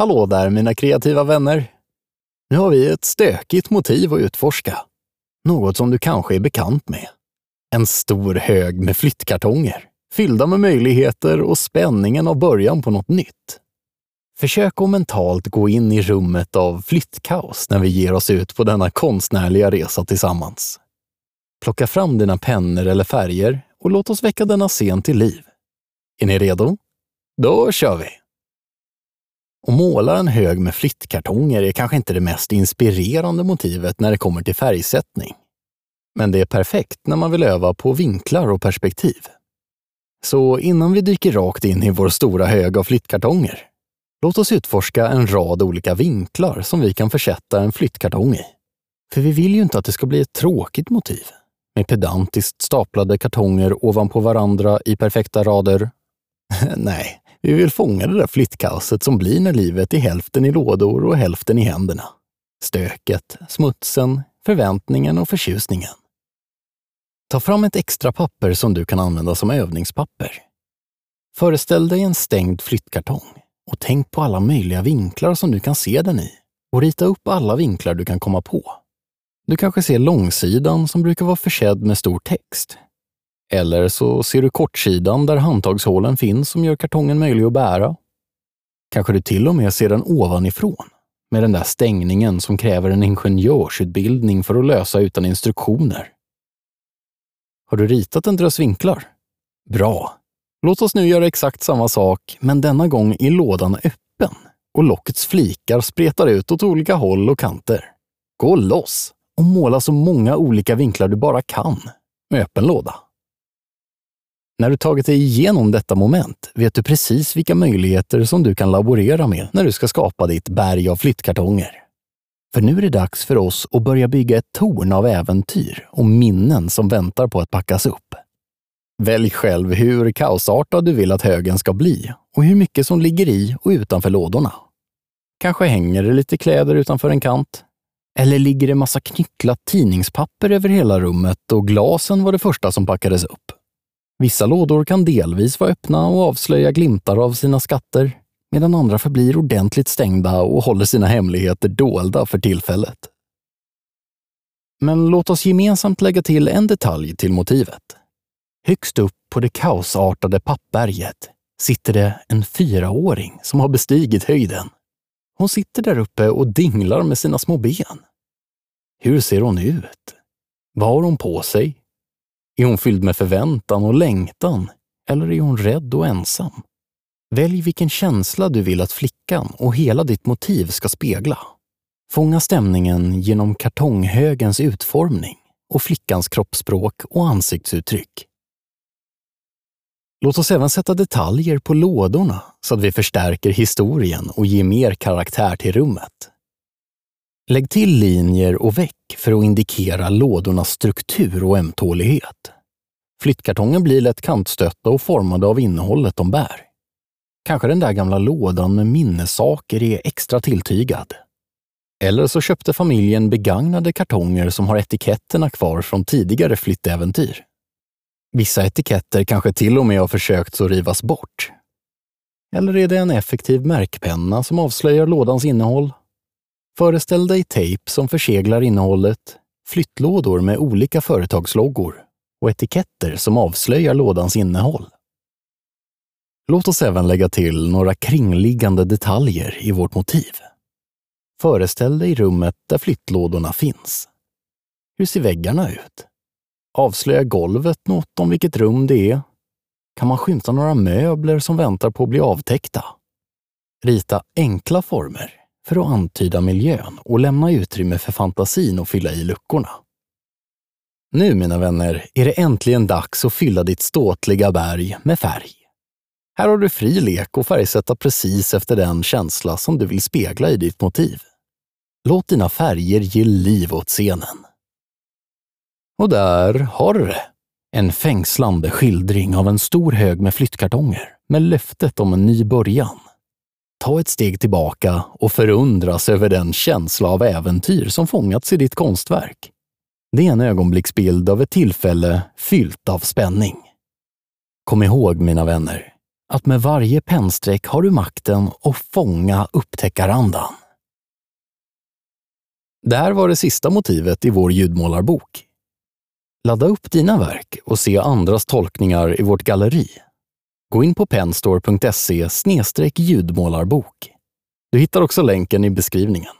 Hallå där mina kreativa vänner! Nu har vi ett stökigt motiv att utforska. Något som du kanske är bekant med. En stor hög med flyttkartonger, fyllda med möjligheter och spänningen av början på något nytt. Försök att mentalt gå in i rummet av flyttkaos när vi ger oss ut på denna konstnärliga resa tillsammans. Plocka fram dina pennor eller färger och låt oss väcka denna scen till liv. Är ni redo? Då kör vi! Och måla en hög med flyttkartonger är kanske inte det mest inspirerande motivet när det kommer till färgsättning. Men det är perfekt när man vill öva på vinklar och perspektiv. Så innan vi dyker rakt in i vår stora hög av flyttkartonger, låt oss utforska en rad olika vinklar som vi kan försätta en flyttkartong i. För vi vill ju inte att det ska bli ett tråkigt motiv med pedantiskt staplade kartonger ovanpå varandra i perfekta rader. Nej, vi vill fånga det där flyttkaoset som blir när livet är hälften i lådor och hälften i händerna. Stöket, smutsen, förväntningen och förtjusningen. Ta fram ett extra papper som du kan använda som övningspapper. Föreställ dig en stängd flyttkartong och tänk på alla möjliga vinklar som du kan se den i och rita upp alla vinklar du kan komma på. Du kanske ser långsidan som brukar vara försedd med stor text. Eller så ser du kortsidan där handtagshålen finns som gör kartongen möjlig att bära. Kanske du till och med ser den ovanifrån, med den där stängningen som kräver en ingenjörsutbildning för att lösa utan instruktioner. Har du ritat en drös vinklar? Bra! Låt oss nu göra exakt samma sak, men denna gång är lådan öppen och lockets flikar spretar ut åt olika håll och kanter. Gå loss! och måla så många olika vinklar du bara kan med öppen låda. När du tagit dig igenom detta moment vet du precis vilka möjligheter som du kan laborera med när du ska skapa ditt berg av flyttkartonger. För nu är det dags för oss att börja bygga ett torn av äventyr och minnen som väntar på att packas upp. Välj själv hur kaosartad du vill att högen ska bli och hur mycket som ligger i och utanför lådorna. Kanske hänger det lite kläder utanför en kant, eller ligger det massa knycklat tidningspapper över hela rummet och glasen var det första som packades upp? Vissa lådor kan delvis vara öppna och avslöja glimtar av sina skatter, medan andra förblir ordentligt stängda och håller sina hemligheter dolda för tillfället. Men låt oss gemensamt lägga till en detalj till motivet. Högst upp på det kaosartade pappberget sitter det en fyraåring som har bestigit höjden. Hon sitter där uppe och dinglar med sina små ben. Hur ser hon ut? Vad har hon på sig? Är hon fylld med förväntan och längtan? Eller är hon rädd och ensam? Välj vilken känsla du vill att flickan och hela ditt motiv ska spegla. Fånga stämningen genom kartonghögens utformning och flickans kroppsspråk och ansiktsuttryck. Låt oss även sätta detaljer på lådorna så att vi förstärker historien och ger mer karaktär till rummet. Lägg till linjer och väck för att indikera lådornas struktur och ömtålighet. Flyttkartongen blir lätt kantstötta och formade av innehållet de bär. Kanske den där gamla lådan med minnessaker är extra tilltygad. Eller så köpte familjen begagnade kartonger som har etiketterna kvar från tidigare flyttäventyr. Vissa etiketter kanske till och med har försökt att rivas bort. Eller är det en effektiv märkpenna som avslöjar lådans innehåll? Föreställ dig tejp som förseglar innehållet, flyttlådor med olika företagsloggor och etiketter som avslöjar lådans innehåll. Låt oss även lägga till några kringliggande detaljer i vårt motiv. Föreställ dig rummet där flyttlådorna finns. Hur ser väggarna ut? Avslöjar golvet något om vilket rum det är? Kan man skymta några möbler som väntar på att bli avtäckta? Rita enkla former för att antyda miljön och lämna utrymme för fantasin att fylla i luckorna. Nu, mina vänner, är det äntligen dags att fylla ditt ståtliga berg med färg. Här har du fri lek och färgsätta precis efter den känsla som du vill spegla i ditt motiv. Låt dina färger ge liv åt scenen. Och där har du det. En fängslande skildring av en stor hög med flyttkartonger med löftet om en ny början. Ta ett steg tillbaka och förundras över den känsla av äventyr som fångats i ditt konstverk. Det är en ögonblicksbild av ett tillfälle fyllt av spänning. Kom ihåg, mina vänner, att med varje pennstreck har du makten att fånga upptäckarandan. Det här var det sista motivet i vår ljudmålarbok. Ladda upp dina verk och se andras tolkningar i vårt galleri. Gå in på penstore.se ljudmålarbok. Du hittar också länken i beskrivningen.